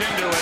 into it.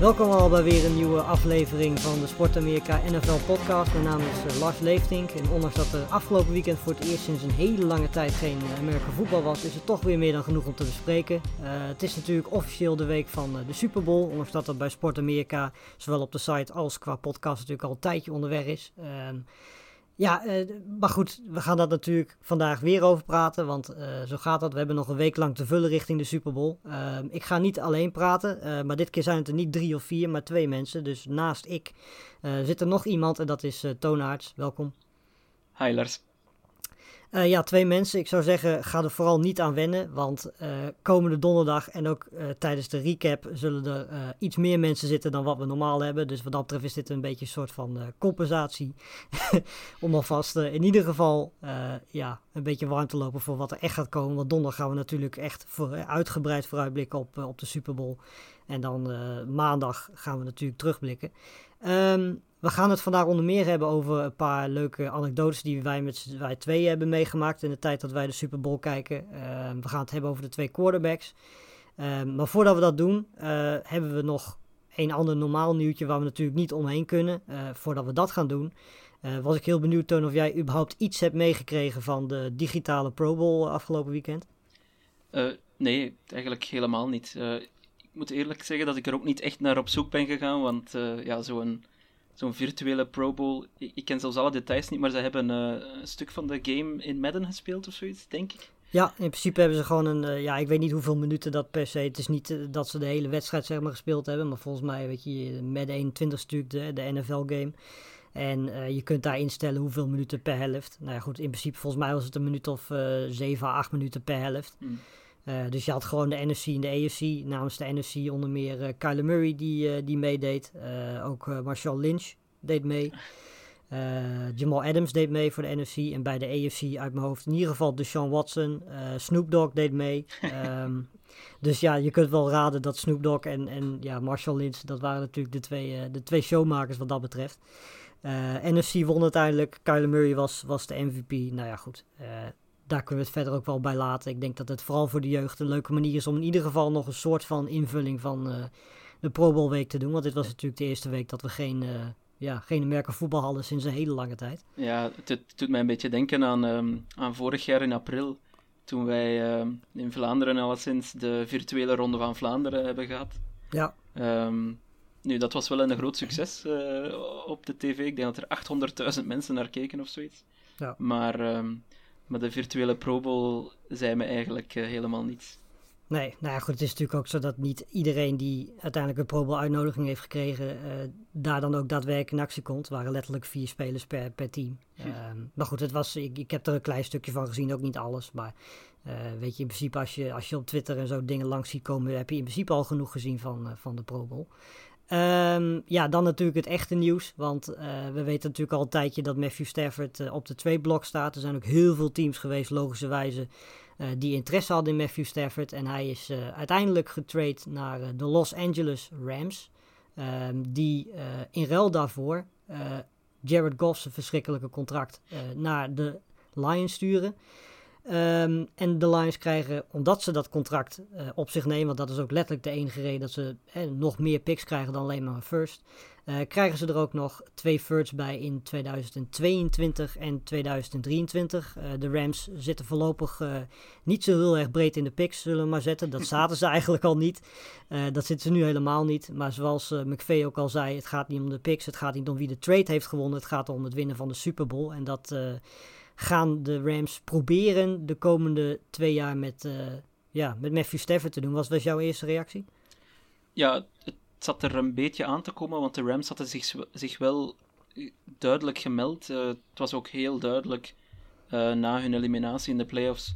Welkom al bij weer een nieuwe aflevering van de Sport Amerika NFL podcast. Mijn naam is eh, Lars Leeftink en ondanks dat er afgelopen weekend voor het eerst sinds een hele lange tijd geen eh, Amerika voetbal was, is het toch weer meer dan genoeg om te bespreken. Eh, het is natuurlijk officieel de week van de Super Bowl, ondanks dat dat bij Sport Amerika zowel op de site als qua podcast natuurlijk al een tijdje onderweg is. Ehm, ja, eh, maar goed, we gaan dat natuurlijk vandaag weer over praten, want eh, zo gaat dat. We hebben nog een week lang te vullen richting de Super Bowl. Ehm, ik ga niet alleen praten, eh, maar dit keer zijn het er niet drie of vier, maar twee mensen. Dus naast ik zit er nog iemand en dat is Toonaerts. Welkom. Hi Lars. Eh, ja, twee mensen. Ik zou zeggen, ga er vooral niet aan wennen. Want eh, komende donderdag en ook eh, tijdens de recap zullen er iets meer mensen zitten dan wat we normaal hebben. Dus wat dat betreft is dit een beetje een soort van compensatie. Om alvast in ieder geval ja, een beetje warm te lopen voor wat er echt gaat komen. Want donderdag gaan we natuurlijk echt voor, uitgebreid vooruitblikken op, op de Super Bowl. En dan maandag gaan we natuurlijk terugblikken. Ehm, we gaan het vandaag onder meer hebben over een paar leuke anekdotes die wij met wij twee hebben meegemaakt in de tijd dat wij de Super Bowl kijken. Ehm, we gaan het hebben over de twee quarterbacks. Ehm, maar voordat we dat doen, eh, hebben we nog een ander normaal nieuwtje waar we natuurlijk niet omheen kunnen. Eh, voordat we dat gaan doen, eh, was ik heel benieuwd, Toon, of jij überhaupt iets hebt meegekregen van de digitale Pro Bowl afgelopen weekend. Nee, eigenlijk helemaal niet. Ik moet eerlijk zeggen dat ik er ook niet echt naar op zoek ben gegaan, want ja, zo'n zo'n virtuele Pro Bowl, ik, ik ken zelfs alle details niet, maar ze hebben eh, een stuk van de game in Madden gespeeld of zoiets, denk ik. Ja, in principe hebben ze gewoon een. eh, ja, ik weet niet hoeveel minuten dat per se. Het is niet eh, dat ze de hele wedstrijd zeg maar gespeeld hebben. Maar volgens mij, weet je, met 21 is natuurlijk de, de NFL-game. En je kunt daar instellen hoeveel minuten per helft. Nou ja, goed, in principe, volgens mij was het een minuut of eh 7 à 8 minuten per helft. Hmm. Eh, dus je had gewoon de NFC en de AFC. Namens de NFC onder meer eh Kyler Murray die, eh, die meedeed. Ook Marshall Lynch deed mee. Jamal Adams deed mee voor de NFC. En bij de AFC uit mijn hoofd in ieder geval Deshaun Watson. Snoop Dogg deed mee. Ehm, dus ja, je kunt wel raden dat Snoop Dogg en, en ja, Marshall Lynch... dat waren natuurlijk de twee, de twee showmakers wat dat betreft. NFC won uiteindelijk. Kyler Murray was, was de MVP. Nou ja, goed. Daar kunnen we het verder ook wel bij laten. Ik denk dat het vooral voor de jeugd een leuke manier is... om in ieder geval nog een soort van invulling van eh, de Pro Bowl week te doen. Want dit was natuurlijk de eerste week dat we geen... eh, ja, geen merken voetbal hadden sinds een hele lange tijd. Ja, het, doet mij een beetje denken aan, ehm, aan vorig jaar in april, toen wij ehm, in Vlaanderen alleszins de virtuele Ronde van Vlaanderen hebben gehad. Ja, Ehm, nu, dat was wel een groot succes eh, op de tv. Ik denk dat er 800.000 mensen naar keken of zoiets. Ja. Maar, maar de virtuele Pro Bowl zei me eigenlijk eh, helemaal niets. nee, nou ja, goed, het is natuurlijk ook zo dat niet iedereen die uiteindelijk een Pro Bowl uitnodiging heeft gekregen, eh, daar dan ook daadwerkelijk in actie komt. Het waren letterlijk vier spelers per, per team. Ehm, maar goed, het was, ik, ik heb er een klein stukje van gezien, ook niet alles. Maar eh, weet je, in principe als je, als je op Twitter en zo dingen langs ziet komen, heb je in principe al genoeg gezien van, van de Pro Bowl. Ehm, ja, dan natuurlijk het echte nieuws. Want eh, we weten natuurlijk al een tijdje dat Matthew Stafford eh, op de twee blok staat. Er zijn ook heel veel teams geweest, logischerwijze, eh die interesse hadden in Matthew Stafford. En hij is uiteindelijk getrade naar de Los Angeles Rams. Ehm, die in ruil daarvoor Jared Goff's verschrikkelijke contract naar de Lions sturen. Ehm, en de Lions krijgen, omdat ze dat contract eh, op zich nemen, want dat is ook letterlijk de enige reden dat ze eh, nog meer picks krijgen dan alleen maar een first, eh, krijgen ze er ook nog twee firsts bij in 2022 en 2023. Eh, de Rams zitten voorlopig niet zo heel erg breed in de picks, zullen we maar zetten. Dat zaten ze eigenlijk al niet. Dat zitten ze nu helemaal niet. Maar zoals McVay ook al zei, het gaat niet om de picks, het gaat niet om wie de trade heeft gewonnen, het gaat om het winnen van de Super Bowl. En dat gaan de Rams proberen de komende twee jaar met, eh, ja, met Matthew Stafford te doen. Wat was jouw eerste reactie? Ja, het zat er een beetje aan te komen, want de Rams hadden zich, zich wel duidelijk gemeld. Eh, het was ook heel duidelijk eh, na hun eliminatie in de playoffs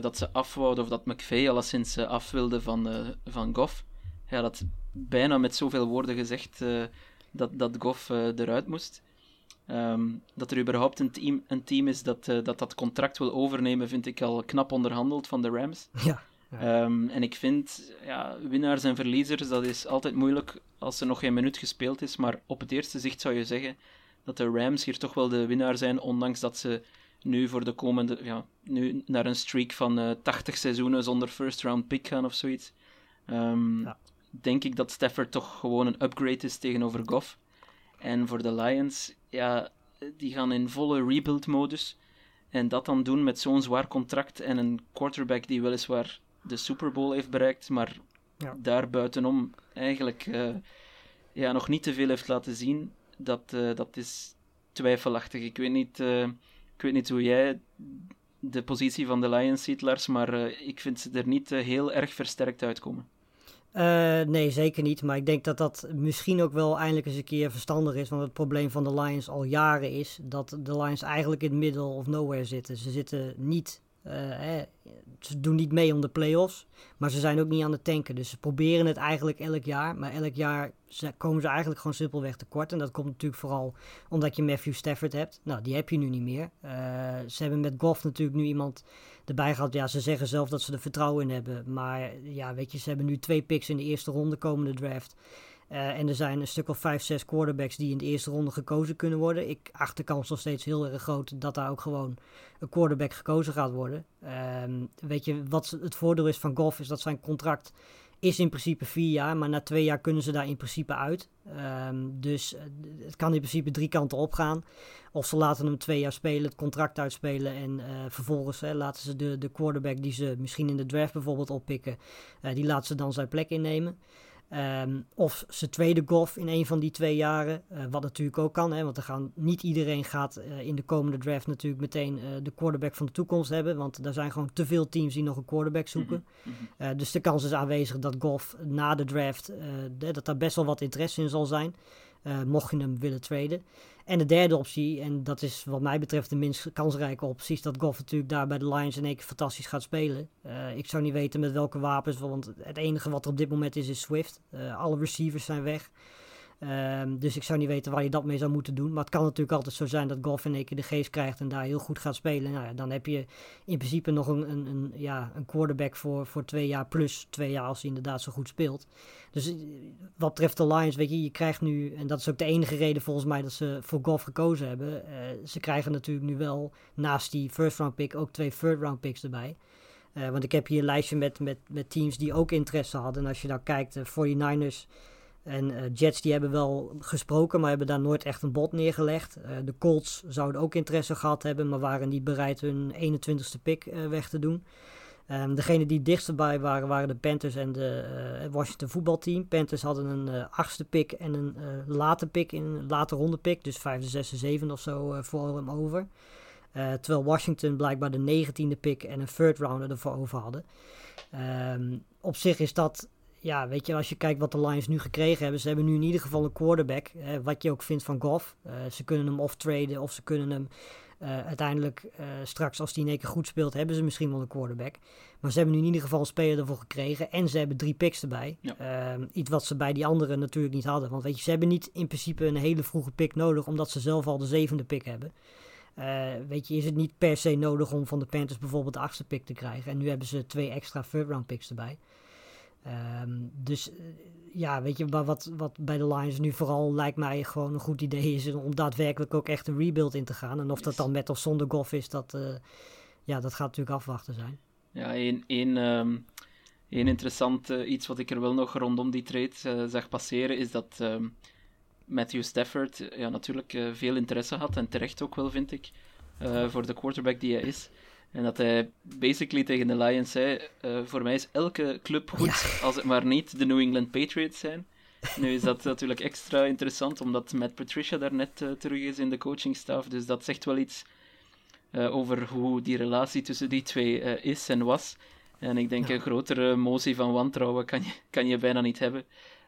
dat ze afwouden, of dat McVay alleszins af wilde van, van Goff. Hij had bijna met zoveel woorden gezegd dat, dat Goff eruit moest. Um, dat er überhaupt een team, een team is dat, uh, dat dat contract wil overnemen, vind ik al knap onderhandeld van de Rams. Ja. Ehm, en ik vind, ja, winnaars en verliezers, dat is altijd moeilijk als er nog geen minuut gespeeld is. Maar op het eerste zicht zou je zeggen dat de Rams hier toch wel de winnaar zijn, ondanks dat ze nu voor de komende, ja, nu naar een streak van uh, 80 seizoenen zonder first round pick gaan of zoiets. Um, ja. Denk ik dat Stafford toch gewoon een upgrade is tegenover Goff. En voor de Lions, ja, die gaan in volle rebuild-modus. En dat dan doen met zo'n zwaar contract en een quarterback die weliswaar de Super Bowl heeft bereikt, maar ja. daar buitenom eigenlijk uh, ja, nog niet te veel heeft laten zien, dat, uh, dat is twijfelachtig. Ik weet, niet, uh, ik weet niet hoe jij de positie van de Lions ziet, Lars, maar ik vind ze er niet heel erg versterkt uitkomen. Uh, nee, zeker niet. Maar ik denk dat dat misschien ook wel eindelijk eens een keer verstandig is. Want het probleem van de Lions al jaren is dat de Lions eigenlijk in het middle of nowhere zitten. Ze zitten niet uh, ze doen niet mee om de play-offs, maar ze zijn ook niet aan het tanken. Dus ze proberen het eigenlijk elk jaar, maar elk jaar komen ze eigenlijk gewoon simpelweg tekort. En dat komt natuurlijk vooral omdat je Matthew Stafford hebt. Nou, die heb je nu niet meer. Uh, ze hebben met Goff natuurlijk nu iemand erbij gehad. Ja, ze zeggen zelf dat ze er vertrouwen in hebben. Maar ja, weet je, ze hebben nu twee picks in de eerste ronde komende draft. Uh, en er zijn een stuk of vijf, zes quarterbacks die in de eerste ronde gekozen kunnen worden. Ik acht de kans nog steeds heel erg groot dat daar ook gewoon een quarterback gekozen gaat worden. Um, weet je, wat het voordeel is van Goff is dat zijn contract is in principe vier jaar, maar na twee jaar kunnen ze daar in principe uit. Um, dus het kan in principe drie kanten op gaan. Of ze laten hem twee jaar spelen, het contract uitspelen en uh, vervolgens hè, laten ze de, de quarterback die ze misschien in de draft bijvoorbeeld oppikken, die laten ze dan zijn plek innemen. Um, of ze tweede golf in een van die twee jaren. Uh, wat natuurlijk ook kan, hè, want er gaan, niet iedereen gaat uh, in de komende draft natuurlijk meteen uh, de quarterback van de toekomst hebben. Want er zijn gewoon te veel teams die nog een quarterback zoeken. Mm -hmm. dus de kans is aanwezig dat golf na de draft, dat daar best wel wat interesse in zal zijn. Mocht je hem willen traden. En de derde optie, en dat is wat mij betreft de minst kansrijke optie, is dat Goff natuurlijk daar bij de Lions in één keer fantastisch gaat spelen. Uh, ik zou niet weten met welke wapens, want het enige wat er op dit moment is, is Swift. Uh, alle receivers zijn weg. Um, dus ik zou niet weten waar je dat mee zou moeten doen. Maar het kan natuurlijk altijd zo zijn dat Goff in één keer de geest krijgt en daar heel goed gaat spelen. Nou dan heb je in principe nog een, een, een, ja, een quarterback voor, voor twee jaar plus twee jaar als hij inderdaad zo goed speelt. Dus eh, wat betreft de Lions, weet je, je krijgt nu, en dat is ook de enige reden volgens mij dat ze voor Goff gekozen hebben. Uh, ze krijgen natuurlijk nu wel naast die first round pick ook twee third round picks erbij. Uh, want ik heb hier een lijstje met, met, met teams die ook interesse hadden. En als je nou kijkt, de 49ers en uh, Jets die hebben wel gesproken, maar hebben daar nooit echt een bod neergelegd. Uh, de Colts zouden ook interesse gehad hebben, maar waren niet bereid hun 21ste pick uh, weg te doen. Um, degene die dichtst bij waren, waren de Panthers en de Washington voetbalteam. Panthers hadden een achtste pick en een late pick, in een late ronde pick, dus vijfde, zesde, zevende of zo voor hem over. terwijl Washington blijkbaar de negentiende pick en een third rounder ervoor over hadden. Um, op zich is dat ja, weet je, als je kijkt wat de Lions nu gekregen hebben, ze hebben nu in ieder geval een quarterback. Eh, wat je ook vindt van Goff. Uh, ze kunnen hem of traden of ze kunnen hem uh, uiteindelijk straks, als hij in één keer goed speelt, hebben ze misschien wel een quarterback. Maar ze hebben nu in ieder geval een speler ervoor gekregen en ze hebben drie picks erbij. Ja. Ehm, iets wat ze bij die anderen natuurlijk niet hadden. Want weet je, ze hebben niet in principe een hele vroege pick nodig, omdat ze zelf al de zevende pick hebben. weet je, is het niet per se nodig om van de Panthers bijvoorbeeld de achtste pick te krijgen. En nu hebben ze twee extra third round picks erbij. Um, dus uh, ja, weet je, wat, wat bij de Lions nu vooral lijkt mij gewoon een goed idee is om daadwerkelijk ook echt een rebuild in te gaan. En of yes. dat dan met of zonder golf is, dat, uh, ja, dat gaat natuurlijk afwachten zijn. Ja, één, één, um, één interessant uh, iets wat ik er wel nog rondom die trade zag passeren, is dat um, Matthew Stafford ja, natuurlijk veel interesse had, en terecht ook wel, vind ik, voor de quarterback die hij is. En dat hij basically tegen de Lions zei: uh, Voor mij is elke club goed ja. als het maar niet de New England Patriots zijn. Nu is dat natuurlijk extra interessant, omdat Matt Patricia daar net uh, terug is in de coachingstaf. Dus dat zegt wel iets uh, over hoe die relatie tussen die twee is en was. En ik denk ja. een grotere motie van wantrouwen kan je, kan je bijna niet hebben.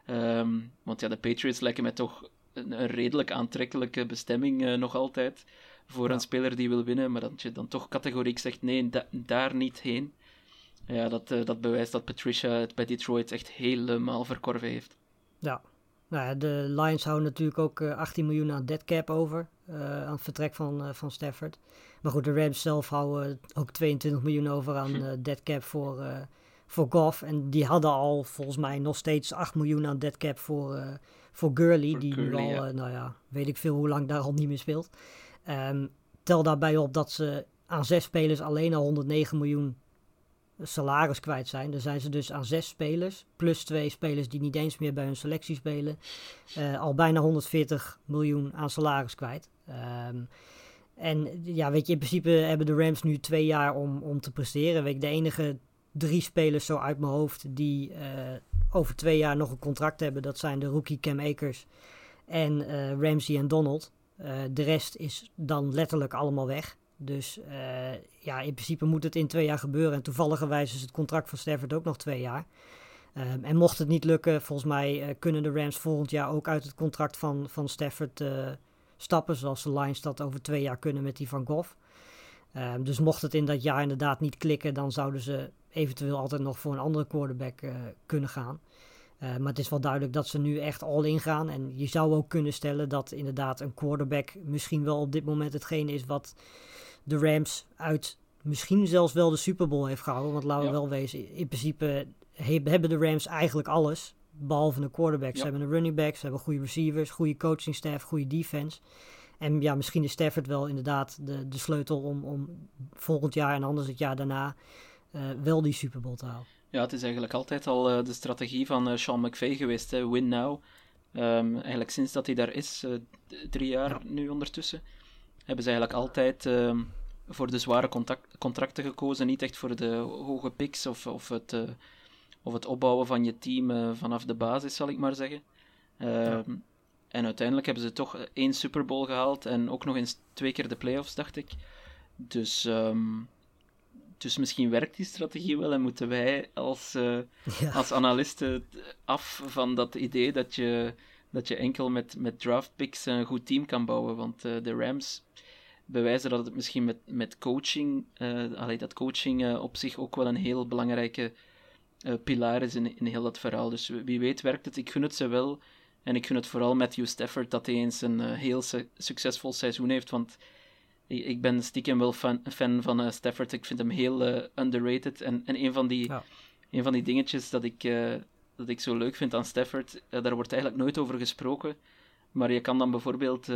Um, want ja, de Patriots lijken mij toch een, een redelijk aantrekkelijke bestemming nog altijd voor ja. een speler die wil winnen, maar dat je dan toch categoriek zegt nee, da daar niet heen. Ja, dat, uh, dat bewijst dat Patricia het bij Detroit echt helemaal verkorven heeft. Ja, nou ja, de Lions houden natuurlijk ook uh, 18 miljoen aan dead cap over, uh, aan het vertrek van, uh, van Stafford. Maar goed, de Rams zelf houden ook 22 miljoen over aan hm. dead cap voor, voor Goff. En die hadden al volgens mij nog steeds 8 miljoen aan dead cap voor, uh, voor Gurley. Voor die Gurley, nu al, ja. eh, nou ja, weet ik veel hoe lang daar al niet meer speelt. Ehm, tel daarbij op dat ze aan zes spelers alleen al 109 miljoen salaris kwijt zijn. Dan zijn ze dus aan zes spelers, plus twee spelers die niet eens meer bij hun selectie spelen, eh, al bijna 140 miljoen aan salaris kwijt. Ehm, en ja, weet je, in principe hebben de Rams nu twee jaar om, om te presteren. Weet de enige drie spelers zo uit mijn hoofd die eh, over twee jaar nog een contract hebben, dat zijn de rookie Cam Akers en eh, Ramsey en Donald. Eh, de rest is dan letterlijk allemaal weg. Dus uh, ja, in principe moet het in twee jaar gebeuren. En toevalligerwijs is het contract van Stafford ook nog twee jaar. Um, en mocht het niet lukken, volgens mij uh, kunnen de Rams volgend jaar ook uit het contract van, van Stafford stappen. Zoals de Lions dat over twee jaar kunnen met die van Goff. Um, dus mocht het in dat jaar inderdaad niet klikken, dan zouden ze eventueel altijd nog voor een andere quarterback kunnen gaan. Uh, maar het is wel duidelijk dat ze nu echt all in gaan. En je zou ook kunnen stellen dat inderdaad een quarterback misschien wel op dit moment hetgene is wat de Rams uit misschien zelfs wel de Super Bowl heeft gehouden. Want laten we ja. wel wezen, in principe he hebben de Rams eigenlijk alles. Behalve een quarterback. Ja. Ze hebben een running back, ze hebben goede receivers, goede coaching staff, goede defense. En ja, misschien is Stafford wel inderdaad de, de sleutel om, om volgend jaar en anders het jaar daarna uh, wel die Super Bowl te halen. Ja, het is eigenlijk altijd al uh, de strategie van uh, Sean McVay geweest. Hè? Win now. Um, eigenlijk sinds dat hij daar is, uh, drie jaar ja. nu ondertussen, hebben ze eigenlijk altijd um, voor de zware contact, contracten gekozen. Niet echt voor de hoge picks of, of, het, of het opbouwen van je team vanaf de basis, zal ik maar zeggen. Um, ja. En uiteindelijk hebben ze toch één Super Bowl gehaald en ook nog eens twee keer de playoffs, dacht ik. Dus dus misschien werkt die strategie wel en moeten wij als, uh, ja. als analisten af van dat idee dat je, dat je enkel met, met draft picks een goed team kan bouwen. Want uh, de Rams bewijzen dat het misschien met, met coaching, uh, allee, dat coaching op zich ook wel een heel belangrijke pilaar is in, in heel dat verhaal. Dus wie weet werkt het. Ik gun het ze wel. En ik gun het vooral Matthew Stafford dat hij eens een heel su succesvol seizoen heeft. Want ik ben stiekem wel fan, fan van uh, Stafford. Ik vind hem heel uh, underrated. En, en een, van die, ja. een van die dingetjes dat ik, uh, dat ik zo leuk vind aan Stafford, daar wordt eigenlijk nooit over gesproken. Maar je kan dan bijvoorbeeld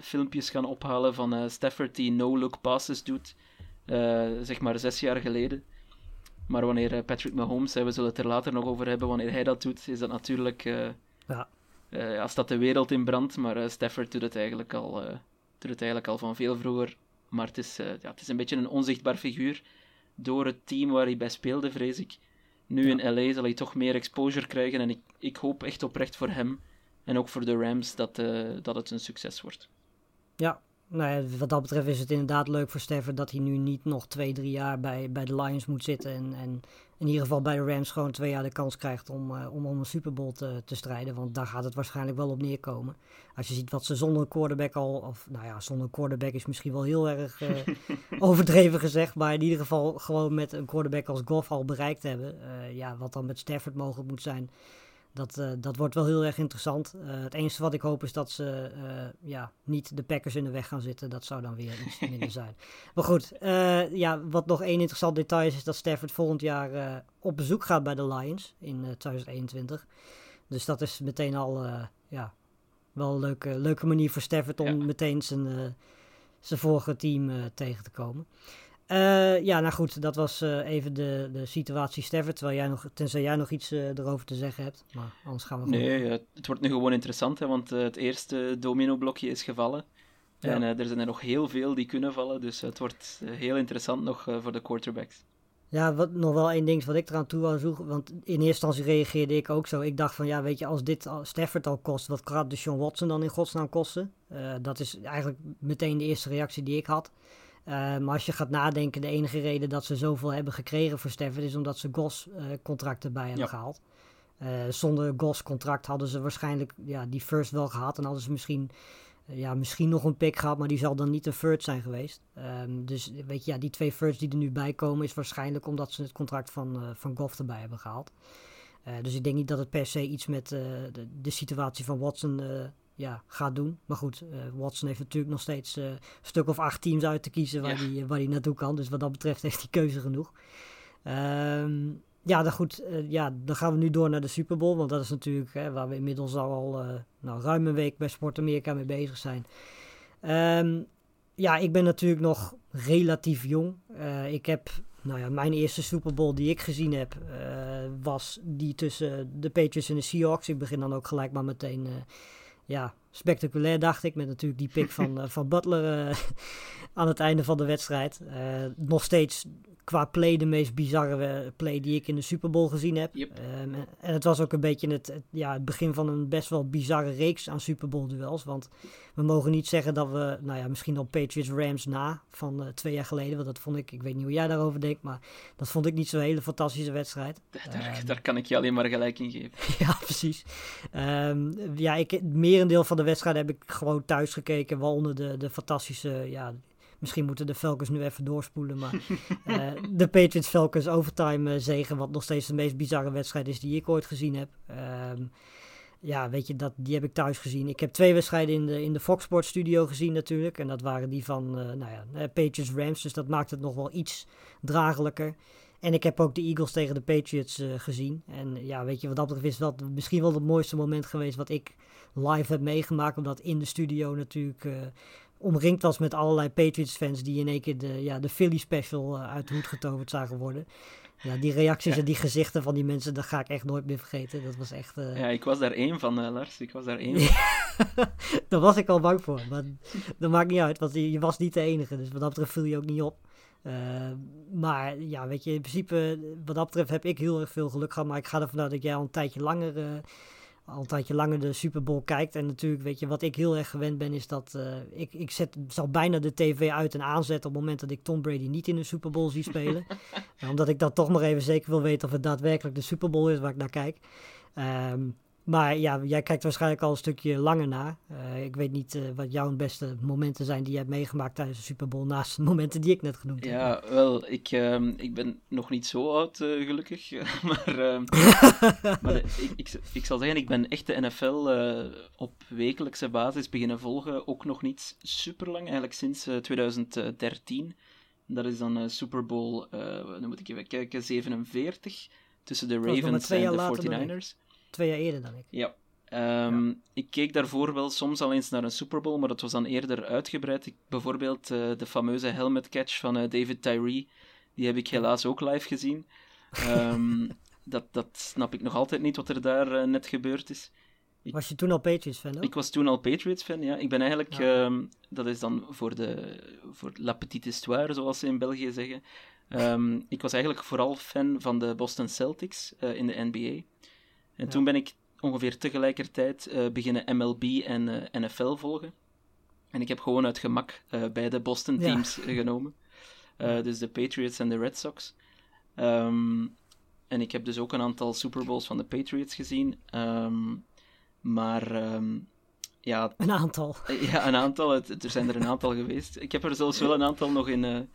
filmpjes gaan ophalen van Stafford die no-look passes doet, zeg maar zes jaar geleden. Maar wanneer Patrick Mahomes, we zullen het er later nog over hebben, wanneer hij dat doet, is dat natuurlijk... ja. als dat de wereld in brandt, maar Stafford doet het eigenlijk al doet het eigenlijk al van veel vroeger. Maar het is, uh, ja, het is een beetje een onzichtbaar figuur. Door het team waar hij bij speelde, vrees ik. Nu ja. in LA zal hij toch meer exposure krijgen. En ik, ik hoop echt oprecht voor hem en ook voor de Rams dat, uh, dat het een succes wordt. Ja, nou ja, wat dat betreft is het inderdaad leuk voor Stafford dat hij nu niet nog twee, drie jaar bij, bij de Lions moet zitten. En, en in ieder geval bij de Rams gewoon twee jaar de kans krijgt om, uh, om, om een Super Bowl te, te strijden. Want daar gaat het waarschijnlijk wel op neerkomen. Als je ziet wat ze zonder een quarterback al, of nou ja, zonder een quarterback is misschien wel heel erg uh, overdreven gezegd. Maar in ieder geval gewoon met een quarterback als Goff al bereikt hebben. Uh, ja, wat dan met Stafford mogelijk moet zijn. Dat, uh, dat wordt wel heel erg interessant. Uh, het enige wat ik hoop is dat ze uh, ja, niet de Packers in de weg gaan zitten. Dat zou dan weer iets minder zijn. Maar goed, ja, wat nog één interessant detail is, is dat Stafford volgend jaar op bezoek gaat bij de Lions in 2021. Dus dat is meteen al ja, wel een leuke, leuke manier voor Stafford om ja. meteen zijn, zijn vorige team tegen te komen. Uh, ja, nou goed, dat was uh, even de, de situatie Stafford. Terwijl jij nog, tenzij jij nog iets uh, erover te zeggen hebt. Maar anders gaan we gewoon... Nee, het wordt nu gewoon interessant, hè, want het eerste domino-blokje is gevallen. Ja. En er zijn er nog heel veel die kunnen vallen. Dus het wordt heel interessant nog voor de quarterbacks. Ja, wat, nog wel één ding wat ik eraan toe wou zoeken. Want in eerste instantie reageerde ik ook zo. Ik dacht van, ja, weet je, als dit Stafford al kost, wat gaat de Sean Watson dan in godsnaam kosten? dat is eigenlijk meteen de eerste reactie die ik had. Uh, maar als je gaat nadenken, de enige reden dat ze zoveel hebben gekregen voor Stafford is omdat ze Gos uh, contract erbij hebben ja. gehaald. Uh, zonder Gos contract hadden ze waarschijnlijk ja, die first wel gehad en hadden ze misschien, ja, misschien nog een pick gehad, maar die zal dan niet een first zijn geweest. Um, dus weet je, ja, die twee firsts die er nu bij komen is waarschijnlijk omdat ze het contract van, van Goff erbij hebben gehaald. dus ik denk niet dat het per se iets met de, de, situatie van Watson ja, gaat doen. Maar goed, uh, Watson heeft natuurlijk nog steeds uh, een stuk of acht teams uit te kiezen waar hij ja. waar naartoe kan. Dus wat dat betreft heeft hij keuze genoeg. Um, ja, dan goed. eh, ja, dan gaan we nu door naar de Super Bowl. Want dat is natuurlijk hè, waar we inmiddels al eh, nou, ruim een week bij Sport Amerika mee bezig zijn. Ehm, ja, ik ben natuurlijk nog relatief jong. Eh, ik heb, nou ja, mijn eerste Super Bowl die ik gezien heb, eh, was die tussen de Patriots en de Seahawks. Ik begin dan ook gelijk maar meteen, eh, ja, spectaculair dacht ik. Met natuurlijk die pick van, eh, van Butler eh, aan het einde van de wedstrijd. Eh, nog steeds qua play de meest bizarre eh, play die ik in de Super Bowl gezien heb. Yep. Ehm, en het was ook een beetje het, het- ja, het begin van een best wel bizarre reeks aan Super Bowl duels. Want we mogen niet zeggen dat we, nou ja, misschien op Patriots Rams na van eh, twee jaar geleden. Want dat vond ik, ik weet niet hoe jij daarover denkt, maar dat vond ik niet zo'n hele fantastische wedstrijd. Daar, Ehm. daar kan ik je alleen maar gelijk in geven. ja, precies. Ehm, ja, ik, het merendeel van de wedstrijd heb ik gewoon thuis gekeken. Waaronder de, de fantastische, ja, misschien moeten de Falcons nu even doorspoelen. Maar eh, de Patriots Falcons overtime eh, zegen, wat nog steeds de meest bizarre wedstrijd is die ik ooit gezien heb. Ehm, ja, weet je, dat, die heb ik thuis gezien. Ik heb twee wedstrijden in de, in de Fox Sports studio gezien natuurlijk. En dat waren die van, eh, nou ja, Patriots Rams. Dus dat maakt het nog wel iets dragelijker. En ik heb ook de Eagles tegen de Patriots gezien. En ja, weet je, wat dat betreft is dat misschien wel het mooiste moment geweest wat ik live heb meegemaakt. Omdat in de studio natuurlijk omringd was met allerlei Patriots-fans die in één keer de, ja, de Philly special eh, uit de hoed getoverd zagen worden. Ja, die reacties Ja. en die gezichten van die mensen, dat ga ik echt nooit meer vergeten. Dat was echt... eh, Ja, ik was daar één van, eh, Lars. Ik was daar één van. Daar was ik al bang voor. Maar dat maakt niet uit, want je, was niet de enige. Dus wat dat betreft viel je ook niet op. Maar ja, weet je, in principe, wat dat betreft heb ik heel erg veel geluk gehad. Maar ik ga ervan uit dat jij al een tijdje langer, al een tijdje langer de Super Bowl kijkt. En natuurlijk, weet je, wat ik heel erg gewend ben, is dat eh, ik, ik zet, zal bijna de tv uit en aanzetten op het moment dat ik Tom Brady niet in de Super Bowl zie spelen. Eh, omdat ik dan toch nog even zeker wil weten of het daadwerkelijk de Super Bowl is waar ik naar kijk. Ehm, maar ja, jij kijkt waarschijnlijk al een stukje langer naar. Eh, ik weet niet eh, wat jouw beste momenten zijn die je hebt meegemaakt tijdens de Super Bowl. Naast de momenten die ik net genoemd heb. Ja, wel, ik, ehm, ik ben nog niet zo oud, eh, gelukkig. maar ehm, maar ik, ik, ik zal zeggen, ik ben echt de NFL op wekelijkse basis beginnen volgen. Ook nog niet super lang, eigenlijk sinds eh, 2013. Dat is dan Super Bowl, dan moet ik even kijken, 47. Tussen de Ravens en de later dan ik. 49ers. Twee jaar eerder dan ik. Ja. Ehm, Ik keek daarvoor wel soms al eens naar een Super Bowl, maar dat was dan eerder uitgebreid. Ik, bijvoorbeeld eh, de fameuze helmet catch van eh, David Tyree, die heb ik helaas ook live gezien. Ehm, dat, dat snap ik nog altijd niet wat er daar eh, net gebeurd is. Was je toen al Patriots fan? Ik was toen al Patriots-fan, ja. Ik ben eigenlijk, Ja. ehm, dat is dan voor, de, voor la petite histoire, zoals ze in België zeggen. Ik was eigenlijk vooral fan van de Boston Celtics in de NBA. En toen ben ik ongeveer tegelijkertijd eh, beginnen MLB en eh, NFL volgen. En ik heb gewoon uit gemak eh, beide Boston teams genomen. Dus de Patriots en de Red Sox. Ehm, en ik heb dus ook een aantal Super Bowls van de Patriots gezien. Ehm, maar ehm, ja, Een aantal. ja, een aantal. Het, er zijn er een aantal geweest. Ik heb er zelfs wel een aantal nog in,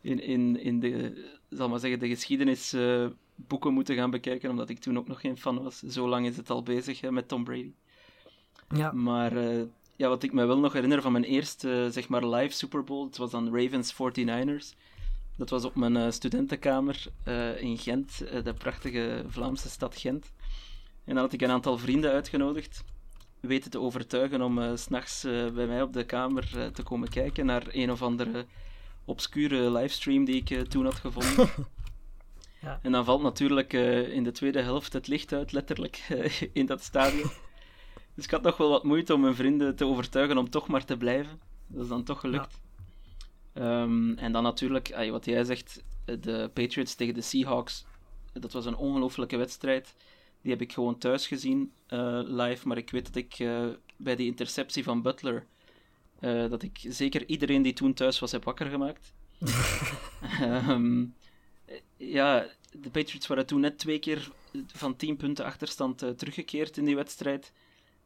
in, in, in de, zal maar zeggen, de geschiedenisboeken moeten gaan bekijken, omdat ik toen ook nog geen fan was. Zo lang is het al bezig hè, met Tom Brady. Ja. Maar eh, ja, wat ik me wel nog herinner van mijn eerste, zeg maar, live Super Bowl, het was dan Ravens 49ers. Dat was op mijn eh, studentenkamer eh, in Gent, eh, de prachtige Vlaamse stad Gent. En dan had ik een aantal vrienden uitgenodigd, weten te overtuigen om eh, s s'nachts eh, bij mij op de kamer eh, te komen kijken naar een of andere obscure livestream die ik eh, toen had gevonden. Ja. En dan valt natuurlijk eh, in de tweede helft het licht uit, letterlijk, eh, in dat stadion. Dus ik had nog wel wat moeite om mijn vrienden te overtuigen om toch maar te blijven. Dat is dan toch gelukt. Ehm, en dan natuurlijk, ay, wat jij zegt, eh, de Patriots tegen de Seahawks. Dat was een ongelofelijke wedstrijd. Die heb ik gewoon thuis gezien, live. Maar ik weet dat ik bij die interceptie van Butler, dat ik zeker iedereen die toen thuis was heb wakker gemaakt. Ehm, eh, ja, de Patriots waren toen net twee keer van 10 punten achterstand eh, teruggekeerd in die wedstrijd.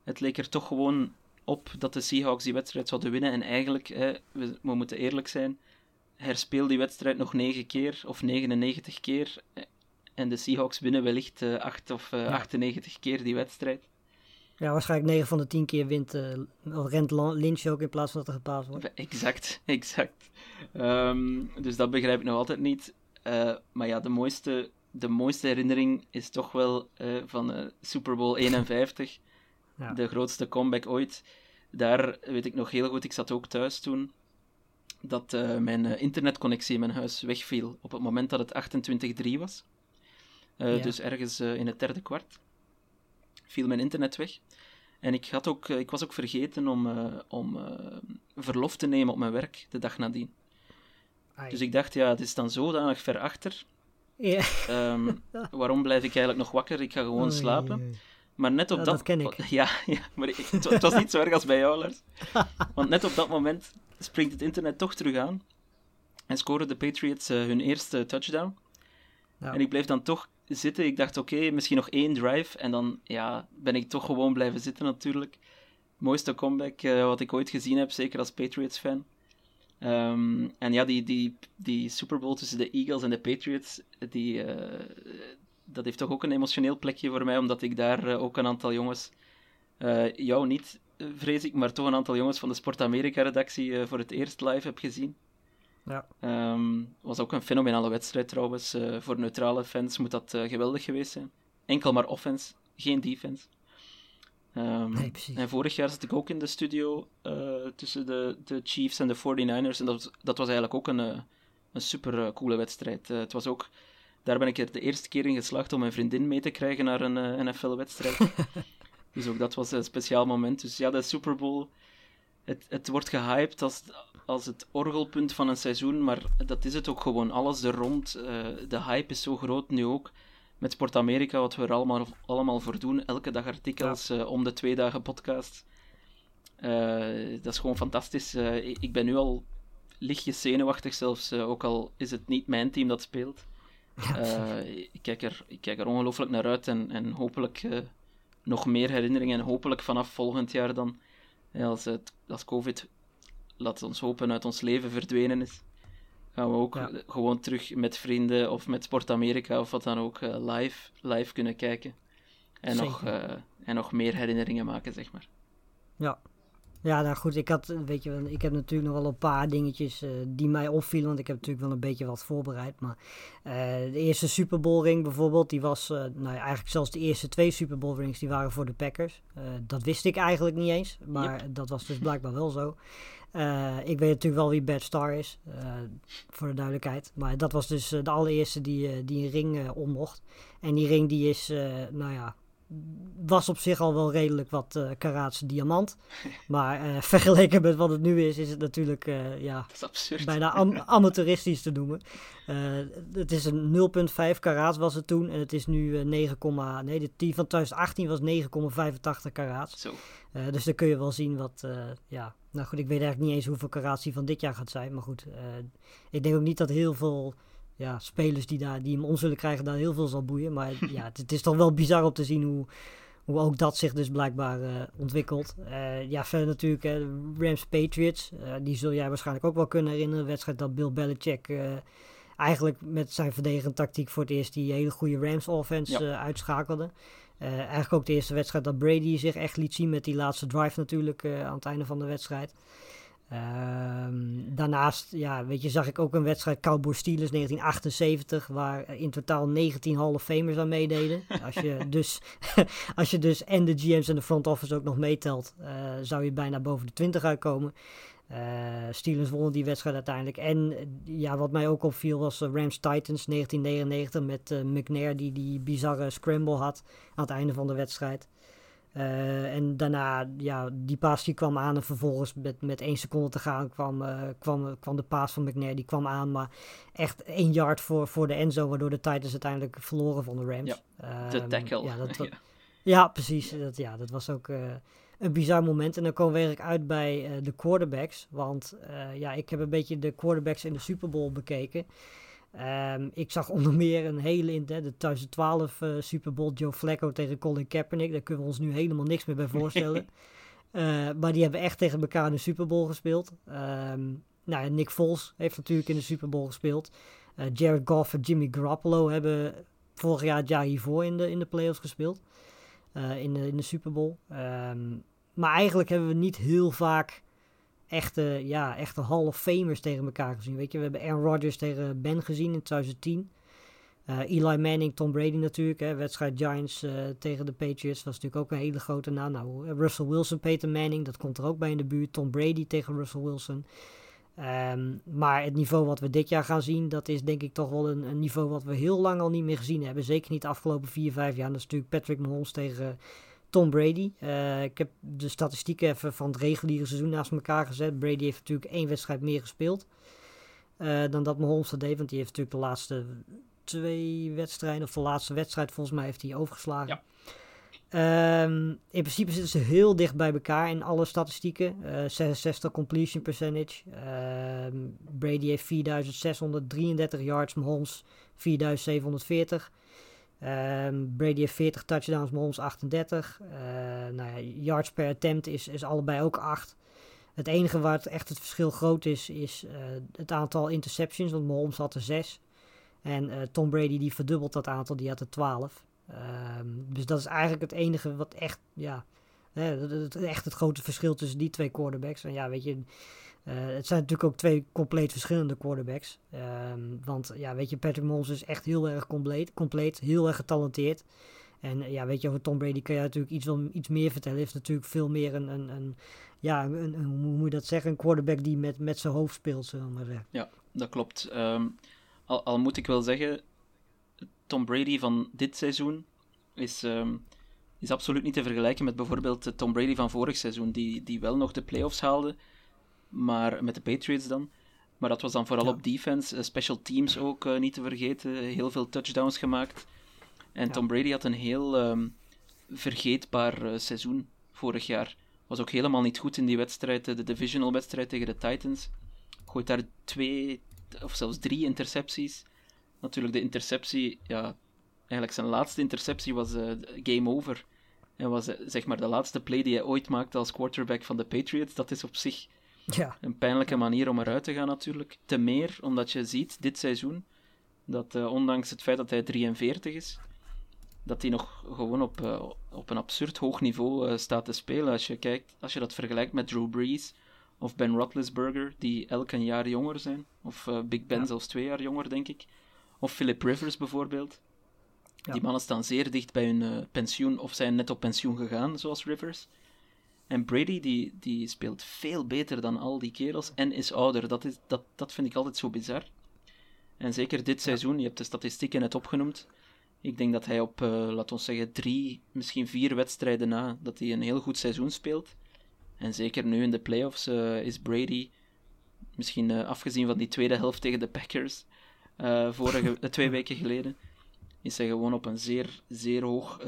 Het leek er toch gewoon op dat de Seahawks die wedstrijd zouden winnen. En eigenlijk, hè, we, we moeten eerlijk zijn, herspeel die wedstrijd nog 9 keer of 99 keer. eh, En de Seahawks winnen wellicht eh 8 of eh, 98 keer die wedstrijd. ja, waarschijnlijk 9 van de 10 keer wint, eh, of rent Lynch ook in plaats van dat er gepaasd wordt. Exact, exact. Ehm, dus dat begrijp ik nog altijd niet. Eh, maar ja, de mooiste de mooiste herinnering is toch wel uh, van uh, Super Bowl 51. Ja. De grootste comeback ooit. Daar weet ik nog heel goed, ik zat ook thuis toen, dat mijn internetconnectie in mijn huis wegviel op het moment dat het 28-3 was. Ja. Dus ergens in het derde kwart viel mijn internet weg. En ik, had ook, ik was ook vergeten om, om verlof te nemen op mijn werk de dag nadien. Dus ik dacht, ja, het is dan zodanig ver achter. Ja. Um, waarom blijf ik eigenlijk nog wakker? Ik ga gewoon slapen. Maar net op ja, dat... dat ken ik. Ja, ja maar ik, het, het, was niet zo erg als bij jou, Lars. Want net op dat moment springt het internet toch terug aan. En scoren de Patriots uh, hun eerste touchdown. Ja. En ik bleef dan toch zitten. Ik dacht, oké, okay, misschien nog één drive. En dan ja, ben ik toch gewoon blijven zitten natuurlijk. Mooiste comeback uh, wat ik ooit gezien heb, zeker als Patriots-fan. Um, en ja, die, die, die Super Bowl tussen de Eagles en de Patriots, die, uh, dat heeft toch ook een emotioneel plekje voor mij, omdat ik daar uh, ook een aantal jongens, uh, jou niet vrees ik, maar toch een aantal jongens van de Sport Amerika-redactie voor het eerst live heb gezien. Ja. Um, was ook een fenomenale wedstrijd trouwens. voor neutrale fans moet dat geweldig geweest zijn. Enkel maar offense, geen defense. Um, nee, en vorig jaar zat ik ook in de studio uh, tussen de, de Chiefs en de 49ers. En dat, dat was eigenlijk ook een, uh, een super uh, coole wedstrijd. het was ook, daar ben ik er de eerste keer in geslaagd om mijn vriendin mee te krijgen naar een NFL-wedstrijd. dus ook dat was een speciaal moment. Dus ja, de Super Bowl, het, het wordt gehyped als, als het orgelpunt van een seizoen. Maar dat is het ook gewoon. Alles er rond. de hype is zo groot nu ook met Sport Amerika, wat we er allemaal, allemaal voor doen. Elke dag artikels, ja. uh, om de twee dagen podcast. Uh, dat is gewoon fantastisch. Uh, ik ben nu al lichtjes zenuwachtig zelfs, ook al is het niet mijn team dat speelt. ik, kijk er, ik kijk er ongelooflijk naar uit en, en hopelijk nog meer herinneringen. En hopelijk vanaf volgend jaar dan, als, het, als COVID, laat ons hopen, uit ons leven verdwenen is gaan we ook ja. gewoon terug met vrienden of met Sport Amerika of wat dan ook uh, live, live kunnen kijken. En nog, uh, en nog meer herinneringen maken, zeg maar. Ja. Ja, nou goed, ik, had, weet je, ik heb natuurlijk nog wel een paar dingetjes uh, die mij opvielen. Want ik heb natuurlijk wel een beetje wat voorbereid. Maar de eerste Super Bowl ring bijvoorbeeld, die was, nou ja, eigenlijk zelfs de eerste twee Super Bowl rings, die waren voor de Packers. dat wist ik eigenlijk niet eens, maar yep. dat was dus blijkbaar wel zo. Uh, ik weet natuurlijk wel wie Bad Star is, uh, voor de duidelijkheid. Maar dat was dus uh, de allereerste die, die een ring om mocht. En die ring die is, nou ja, was op zich al wel redelijk wat uh, karaats diamant. Maar uh, vergeleken met wat het nu is, is het natuurlijk uh, ja, bijna am amateuristisch te noemen. het is een 0,5 karaats was het toen en het is nu 9, nee, de die van 2018 was 9,85 karaats. Zo. dus dan kun je wel zien wat, ja, nou goed, ik weet eigenlijk niet eens hoeveel karaats die van dit jaar gaat zijn. Maar goed, ik denk ook niet dat heel veel ja, spelers die, daar, die hem om zullen krijgen, daar heel veel zal boeien. Maar ja, het, het, is toch wel bizar om te zien hoe, hoe ook dat zich dus blijkbaar uh, ontwikkelt. Uh, ja, verder natuurlijk uh, Rams Patriots. die zul jij waarschijnlijk ook wel kunnen herinneren. Een wedstrijd dat Bill Belichick eigenlijk met zijn verdedigende tactiek voor het eerst die hele goede Rams offense ja. uitschakelde. eigenlijk ook de eerste wedstrijd dat Brady zich echt liet zien met die laatste drive natuurlijk aan het einde van de wedstrijd. Um, daarnaast, ja, weet je, zag ik ook een wedstrijd Cowboys Steelers 1978, waar in totaal 19 Hall of Famers aan meededen. Als je dus, als je dus en de GM's en de front office ook nog meetelt, uh, zou je bijna boven de 20 uitkomen. Uh, Steelers wonnen die wedstrijd uiteindelijk. En ja, wat mij ook opviel was uh, Rams Titans 1999 met uh, McNair die die bizarre scramble had aan het einde van de wedstrijd. Uh, en daarna, ja, die paas die kwam aan en vervolgens met, met één seconde te gaan kwam, uh, kwam, kwam de paas van McNair, die kwam aan, maar echt één yard voor, voor de Enzo, waardoor de Titans uiteindelijk verloren van de Rams. Ja, de tackle. Ja, dat, ja. ja precies. Dat, ja, dat was ook uh, een bizar moment. En dan komen we eigenlijk uit bij de quarterbacks, want ja, ik heb een beetje de quarterbacks in de Super Bowl bekeken. Um, ik zag onder meer een hele in de, de 2012 uh, Super Bowl Joe Flacco tegen Colin Kaepernick. Daar kunnen we ons nu helemaal niks meer bij voorstellen. uh, maar die hebben echt tegen elkaar in de Super Bowl gespeeld. Um, nou, Nick Foles heeft natuurlijk in de Super Bowl gespeeld. Uh, Jared Goff en Jimmy Garoppolo hebben vorig jaar het jaar hiervoor in de, in de playoffs gespeeld. in, de, in de Super Bowl. Um, maar eigenlijk hebben we niet heel vaak echte, ja, echte Hall of Famers tegen elkaar gezien. Weet je, we hebben Aaron Rodgers tegen Ben gezien in 2010. Uh, Eli Manning, Tom Brady natuurlijk. Hè, wedstrijd Giants uh, tegen de Patriots was natuurlijk ook een hele grote naam. Nou, Russell Wilson, Peter Manning, dat komt er ook bij in de buurt. Tom Brady tegen Russell Wilson. Um, maar het niveau wat we dit jaar gaan zien, dat is denk ik toch wel een, een, niveau wat we heel lang al niet meer gezien hebben. Zeker niet de afgelopen 4, 5 jaar. Dat is natuurlijk Patrick Mahomes tegen Tom Brady. Uh, ik heb de statistieken even van het reguliere seizoen naast elkaar gezet. Brady heeft natuurlijk één wedstrijd meer gespeeld uh, dan dat Mahomes dat deed. Want die heeft natuurlijk de laatste twee wedstrijden, of de laatste wedstrijd volgens mij, heeft hij overgeslagen. Ja. Um, in principe zitten ze heel dicht bij elkaar in alle statistieken. Uh, 66 completion percentage. Uh, Brady heeft 4633 yards, Mahomes 4740. Um, Brady heeft 40 touchdowns, Mahomes 38. Uh, nou ja, yards per attempt is, is allebei ook 8. Het enige waar het echt het verschil groot is, is uh, het aantal interceptions. Want Mahomes had er 6. En uh, Tom Brady die verdubbelt dat aantal, die had er 12. Um, dus dat is eigenlijk het enige wat echt, ja, echt het grote verschil tussen die twee quarterbacks. En ja, weet je, uh, het zijn natuurlijk ook twee compleet verschillende quarterbacks. Um, want ja, weet je, Patrick Mahomes is echt heel erg compleet, compleet heel erg getalenteerd. En ja, weet je, over Tom Brady kan je natuurlijk iets, wel, iets meer vertellen. Hij heeft natuurlijk veel meer een, een, een ja, een, hoe moet je dat zeggen, een quarterback die met, met zijn hoofd speelt, zullen maar. Ja, dat klopt. Um, al, al moet ik wel zeggen, Tom Brady van dit seizoen is, um, is absoluut niet te vergelijken met bijvoorbeeld de Tom Brady van vorig seizoen, die, die wel nog de playoffs haalde, maar met de Patriots dan. Maar dat was dan vooral ja. op defense, uh, special teams ook uh, niet te vergeten, heel veel touchdowns gemaakt. En ja. Tom Brady had een heel um, vergeetbaar uh, seizoen vorig jaar. Was ook helemaal niet goed in die wedstrijd, de divisional wedstrijd tegen de Titans. Gooit daar twee of zelfs drie intercepties. Natuurlijk, de interceptie, ja, eigenlijk zijn laatste interceptie was uh, game over. En was zeg maar de laatste play die hij ooit maakte als quarterback van de Patriots. Dat is op zich ja. een pijnlijke manier om eruit te gaan, natuurlijk. Te meer omdat je ziet dit seizoen dat uh, ondanks het feit dat hij 43 is, dat hij nog gewoon op, op een absurd hoog niveau staat te spelen. Als je, kijkt, als je dat vergelijkt met Drew Brees of Ben Roethlisberger, die elk een jaar jonger zijn. Of Big Ben ja. zelfs twee jaar jonger, denk ik. Of Philip Rivers bijvoorbeeld. Ja. Die mannen staan zeer dicht bij hun pensioen of zijn net op pensioen gegaan, zoals Rivers. En Brady, die, die speelt veel beter dan al die kerels en is ouder. Dat, is, dat, dat vind ik altijd zo bizar. En zeker dit seizoen, je hebt de statistieken net opgenoemd. Ik denk dat hij op, uh, laten we zeggen, drie, misschien vier wedstrijden na, dat hij een heel goed seizoen speelt. En zeker nu in de playoffs uh, is Brady, misschien uh, afgezien van die tweede helft tegen de Packers, vorige, twee weken geleden, is hij gewoon op een zeer, zeer hoog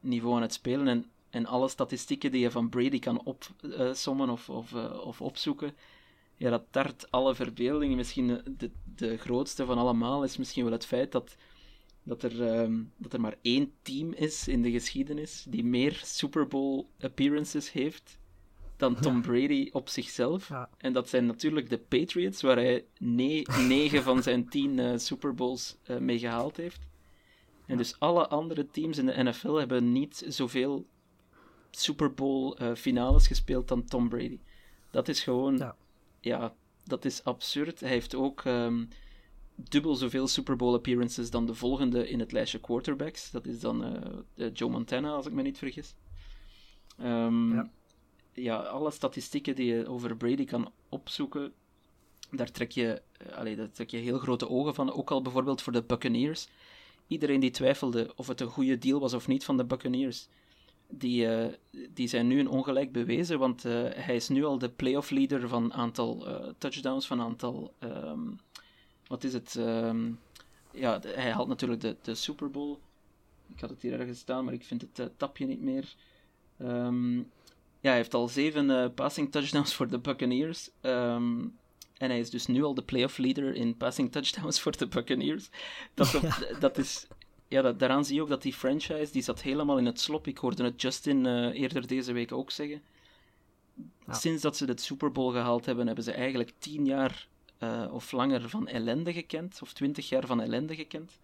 niveau aan het spelen. En, en alle statistieken die je van Brady kan opsommen of, of, of opzoeken, ja, dat tart alle verbeeldingen. Misschien de, de grootste van allemaal is misschien wel het feit dat dat er, um, dat er maar één team is in de geschiedenis die meer Super Bowl appearances heeft dan Tom Brady op zichzelf. Ja. En dat zijn natuurlijk de Patriots, waar hij ne negen van zijn tien uh, Super Bowls uh, mee gehaald heeft. En ja. dus alle andere teams in de NFL hebben niet zoveel Super Bowl uh, finales gespeeld dan Tom Brady. Dat is gewoon, ja, ja dat is absurd. Hij heeft ook um, dubbel zoveel Super Bowl appearances dan de volgende in het lijstje quarterbacks. Dat is dan Joe Montana, als ik me niet vergis. Um, ja ja, alle statistieken die je over Brady kan opzoeken, daar trek je, allee, daar trek je heel grote ogen van. Ook al bijvoorbeeld voor de Buccaneers. Iedereen die twijfelde of het een goede deal was of niet van de Buccaneers, die, uh, die zijn nu een ongelijk bewezen, want uh, hij is nu al de playoff leader van aantal uh, touchdowns, van aantal. Um, wat is het? Um, ja, de, hij haalt natuurlijk de, de Super Bowl. Ik had het hier ergens staan, maar ik vind het tapje niet meer. Um, ja, hij heeft al zeven passing touchdowns voor de Buccaneers. En hij is dus nu al de playoff leader in passing touchdowns voor de Buccaneers. Dat, ja. dat is, ja, dat, daaraan zie je ook dat die franchise, die zat helemaal in het slop. Ik hoorde het Justin uh, eerder deze week ook zeggen. Ja. Sinds dat ze de Super Bowl gehaald hebben, hebben ze eigenlijk tien jaar uh, of langer van ellende gekend. Of twintig jaar van ellende gekend.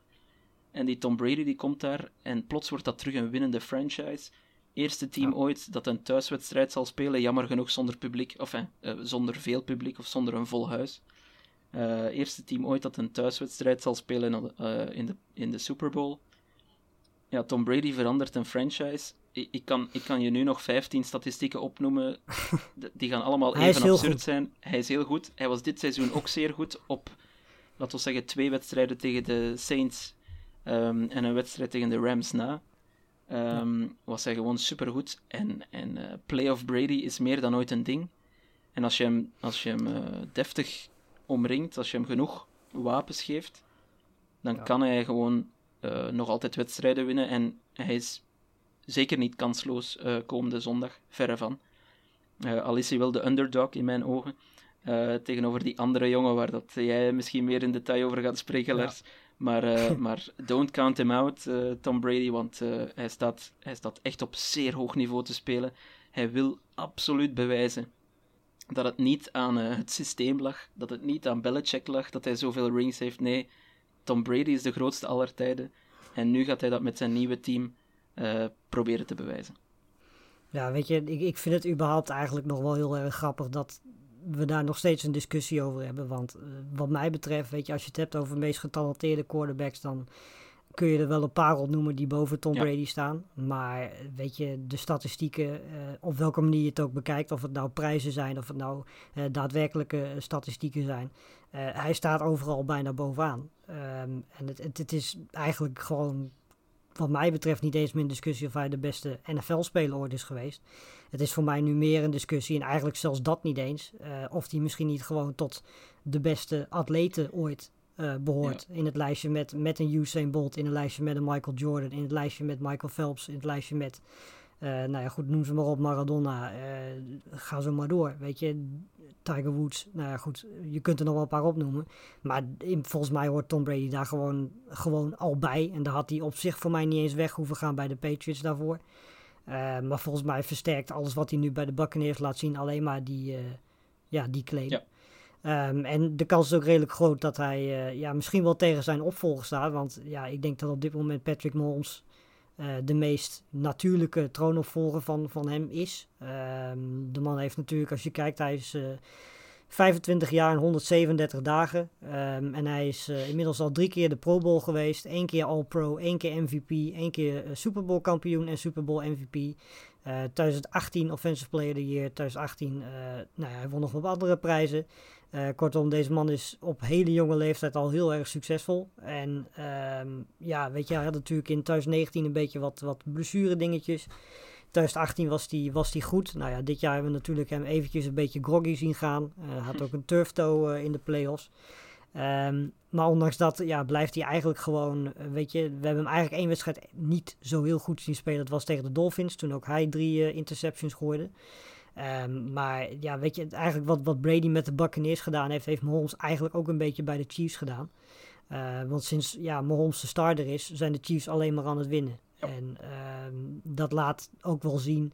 En die Tom Brady die komt daar en plots wordt dat terug een winnende franchise eerste team ja. ooit dat een thuiswedstrijd zal spelen, jammer genoeg zonder publiek, of eh, zonder veel publiek of zonder een vol huis. Uh, eerste team ooit dat een thuiswedstrijd zal spelen uh, in, de, in de Super Bowl. Ja, Tom Brady verandert een franchise. Ik, ik, kan, ik kan je nu nog 15 statistieken opnoemen. Die gaan allemaal even absurd zijn. Hij is heel goed. Hij was dit seizoen ook zeer goed op, laten we zeggen, twee wedstrijden tegen de Saints um, en een wedstrijd tegen de Rams na. Um, was hij gewoon supergoed. En, en uh, playoff Brady is meer dan ooit een ding. En als je hem, als je hem uh, deftig omringt, als je hem genoeg wapens geeft, dan ja. kan hij gewoon uh, nog altijd wedstrijden winnen. En hij is zeker niet kansloos uh, komende zondag, verre van. Uh, al is hij wel de underdog in mijn ogen. tegenover die andere jongen waar dat jij misschien meer in detail over gaat spreken, Lars. Ja. Maar, maar don't count him out, Tom Brady, want hij, staat, hij staat echt op zeer hoog niveau te spelen. Hij wil absoluut bewijzen dat het niet aan uh, het systeem lag, dat het niet aan Belichick lag, dat hij zoveel rings heeft. Nee, Tom Brady is de grootste aller tijden. En nu gaat hij dat met zijn nieuwe team uh, proberen te bewijzen. Ja, weet je, ik, ik vind het überhaupt eigenlijk nog wel heel erg grappig dat we daar nog steeds een discussie over hebben. Want uh, wat mij betreft, weet je, als je het hebt over meest getalenteerde quarterbacks, dan kun je er wel een paar opnoemen die boven Tom ja. Brady staan. Maar weet je, de statistieken, uh, op welke manier je het ook bekijkt, of het nou prijzen zijn, of het nou uh, daadwerkelijke statistieken zijn. Uh, hij staat overal bijna bovenaan. Um, en het, het, het, is eigenlijk gewoon, wat mij betreft, niet eens meer een discussie of hij de beste NFL-speler ooit is geweest. Het is voor mij nu meer een discussie, en eigenlijk zelfs dat niet eens, of hij misschien niet gewoon tot de beste atleten ooit uh, behoort. Ja. In het lijstje met, met een Usain Bolt, in het lijstje met een Michael Jordan, in het lijstje met Michael Phelps, in het lijstje met, uh, nou ja, goed, noem ze maar op, Maradona. Uh, ga zo maar door, weet je. Tiger Woods, nou ja, goed, je kunt er nog wel een paar opnoemen. Maar in, volgens mij hoort Tom Brady daar gewoon, gewoon al bij. En daar had hij op zich voor mij niet eens weg hoeven gaan bij de Patriots daarvoor. maar volgens mij versterkt alles wat hij nu bij de Buccaneers laat zien alleen maar die, ja, die claim. Ja. Um, en de kans is ook redelijk groot dat hij uh, ja, misschien wel tegen zijn opvolger staat. Want ja, ik denk dat op dit moment Patrick Mahomes uh, de meest natuurlijke troonopvolger van, van hem is. Um, de man heeft natuurlijk, als je kijkt, hij is uh, 25 jaar en 137 dagen. Um, en hij is uh, inmiddels al drie keer de Pro Bowl geweest. één keer All-Pro, één keer MVP, één keer Super Bowl kampioen en Super Bowl MVP. 2018 Offensive Player of the Year, 2018, nou ja, hij won nog wat andere prijzen. Uh, kortom, deze man is op hele jonge leeftijd al heel erg succesvol. En um, ja, weet je, hij had natuurlijk in 2019 een beetje wat, wat blessure dingetjes. 2018 was hij was goed. Nou ja, dit jaar hebben we natuurlijk hem eventjes een beetje groggy zien gaan. Uh, had ook een turf toe uh, in de playoffs. Um, maar ondanks dat ja, blijft hij eigenlijk gewoon, weet je, we hebben hem eigenlijk één wedstrijd niet zo heel goed zien spelen. Dat was tegen de Dolphins, toen ook hij drie interceptions gooide. Um, maar ja, weet je, eigenlijk wat, wat Brady met de Buccaneers gedaan heeft, heeft Mahomes eigenlijk ook een beetje bij de Chiefs gedaan. Uh, want sinds ja, Mahomes de starter is, zijn de Chiefs alleen maar aan het winnen. Ja. En um, dat laat ook wel zien.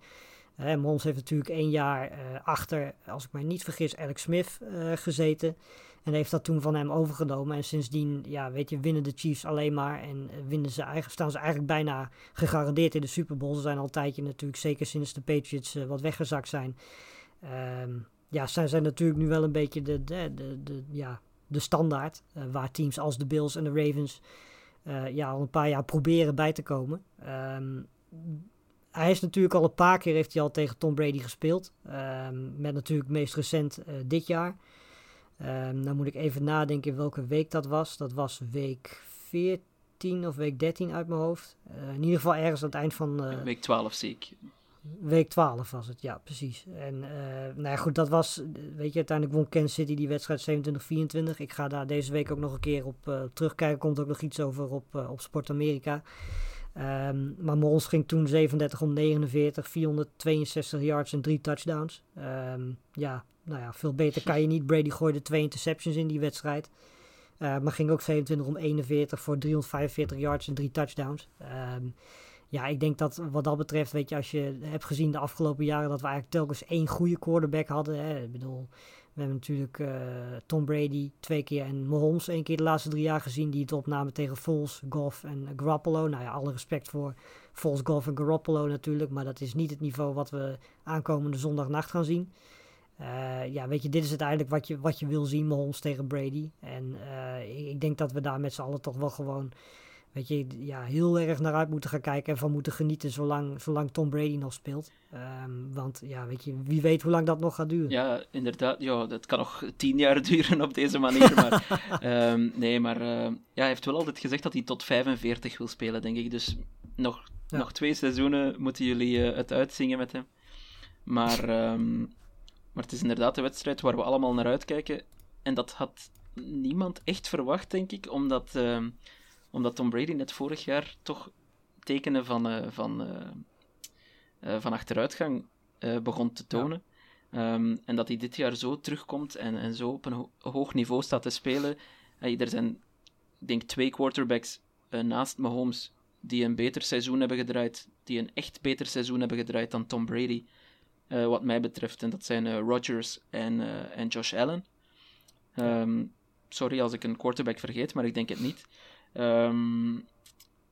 Uh, Mahomes heeft natuurlijk één jaar uh, achter, als ik mij niet vergis, Alex Smith gezeten. En heeft dat toen van hem overgenomen. En sindsdien, ja, weet je, winnen de Chiefs alleen maar. En winnen ze eigenlijk, staan ze eigenlijk bijna gegarandeerd in de Super Bowl. Ze zijn al een tijdje natuurlijk, zeker sinds de Patriots uh, wat weggezakt zijn. Um, ja, zij zijn natuurlijk nu wel een beetje de, de, de, ja, de standaard. Uh, waar teams als de Bills en de Ravens ja, al een paar jaar proberen bij te komen. Um, hij is natuurlijk al een paar keer heeft hij al tegen Tom Brady gespeeld. Um, met natuurlijk meest recent dit jaar. Um, dan moet ik even nadenken welke week dat was. Dat was week 14 of week 13 uit mijn hoofd. Uh, in ieder geval ergens aan het eind van... Uh, week 12 zie ik. Week 12 was het, ja, precies. En uh, nou ja, goed, dat was, weet je, uiteindelijk won Kansas City die wedstrijd 27-24. Ik ga daar deze week ook nog een keer op terugkijken. Komt ook nog iets over op, op Sport Amerika. Um, maar Mons ging toen 37 om 49, 462 yards en drie touchdowns. Um, ja, nou ja, veel beter kan je niet. Brady gooide twee interceptions in die wedstrijd. Uh, maar ging ook 27 om 41 voor 345 yards en drie touchdowns. Um, ja, ik denk dat wat dat betreft, weet je, als je hebt gezien de afgelopen jaren dat we eigenlijk telkens één goede quarterback hadden. Hè. Ik bedoel, we hebben natuurlijk uh, Tom Brady twee keer en Mahomes één keer de laatste drie jaar gezien. Die het opnamen tegen Foles, Goff en Garoppolo. Nou ja, alle respect voor Foles, Goff en Garoppolo natuurlijk. Maar dat is niet het niveau wat we aankomende zondagnacht gaan zien. Uh, ja, weet je, dit is uiteindelijk wat je, wat je wil zien, Mahomes tegen Brady. En uh, ik, ik, denk dat we daar met z'n allen toch wel gewoon, weet je, ja, heel erg naar uit moeten gaan kijken en van moeten genieten zolang, zolang Tom Brady nog speelt. Um, want ja, weet je, wie weet hoe lang dat nog gaat duren. Ja, inderdaad. Ja, dat kan nog tien jaar duren op deze manier. Maar, um, nee, maar uh, ja, hij heeft wel altijd gezegd dat hij tot 45 wil spelen, denk ik. Dus nog, ja. nog twee seizoenen moeten jullie het uitzingen met hem. Maar... Um, maar het is inderdaad de wedstrijd waar we allemaal naar uitkijken. En dat had niemand echt verwacht, denk ik, omdat, uh, omdat Tom Brady net vorig jaar toch tekenen van, uh, van, uh, van achteruitgang begon te tonen. Ja. Um, en dat hij dit jaar zo terugkomt en, en zo op een ho hoog niveau staat te spelen. er zijn, ik denk, twee quarterbacks naast Mahomes die een beter seizoen hebben gedraaid, die een echt beter seizoen hebben gedraaid dan Tom Brady. Uh, wat mij betreft. En dat zijn uh, Rodgers en, uh, en Josh Allen. Um, sorry als ik een quarterback vergeet, maar ik denk het niet. Um,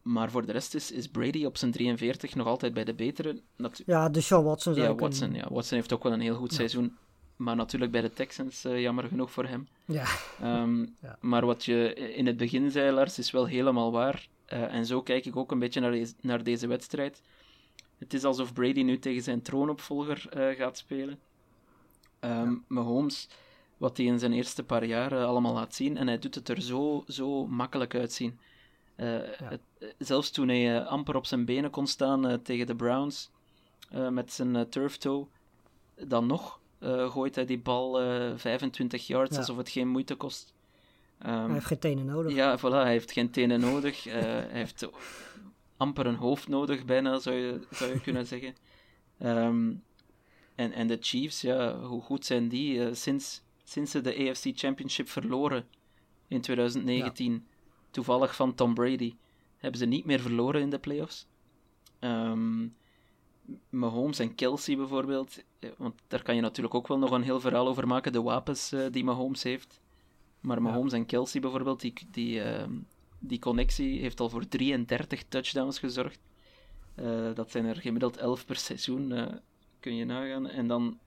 maar voor de rest is, is Brady op zijn 43 nog altijd bij de betere. Natu ja, de Sean Watson. Ja, Watson, ja, Watson heeft ook wel een heel goed ja. seizoen. Maar natuurlijk bij de Texans, jammer genoeg voor hem. Ja. Um, ja. Maar wat je in het begin zei, Lars, is wel helemaal waar. en zo kijk ik ook een beetje naar, naar deze wedstrijd. Het is alsof Brady nu tegen zijn troonopvolger uh, gaat spelen. Um, ja. Mahomes, wat hij in zijn eerste paar jaar uh, allemaal laat zien, en hij doet het er zo, zo makkelijk uitzien. Uh, ja. het, zelfs toen hij amper op zijn benen kon staan tegen de Browns met zijn turf toe, dan nog gooit hij die bal 25 yards ja. alsof het geen moeite kost. Um, hij heeft geen tenen nodig. Ja, voilà, hij heeft geen tenen nodig. hij heeft amper een hoofd nodig, bijna zou je, zou je kunnen zeggen. Um, en, en de Chiefs, ja, hoe goed zijn die? Uh, sinds, sinds ze de AFC Championship verloren in 2019, ja. toevallig van Tom Brady, hebben ze niet meer verloren in de playoffs. Um, Mahomes en Kelsey bijvoorbeeld, want daar kan je natuurlijk ook wel nog een heel verhaal over maken, de wapens uh, die Mahomes heeft. Maar Mahomes ja. en Kelsey bijvoorbeeld, die, die, uh, die connectie heeft al voor 33 touchdowns gezorgd. Uh, dat zijn er gemiddeld 11 per seizoen, uh, kun je nagaan. En dan,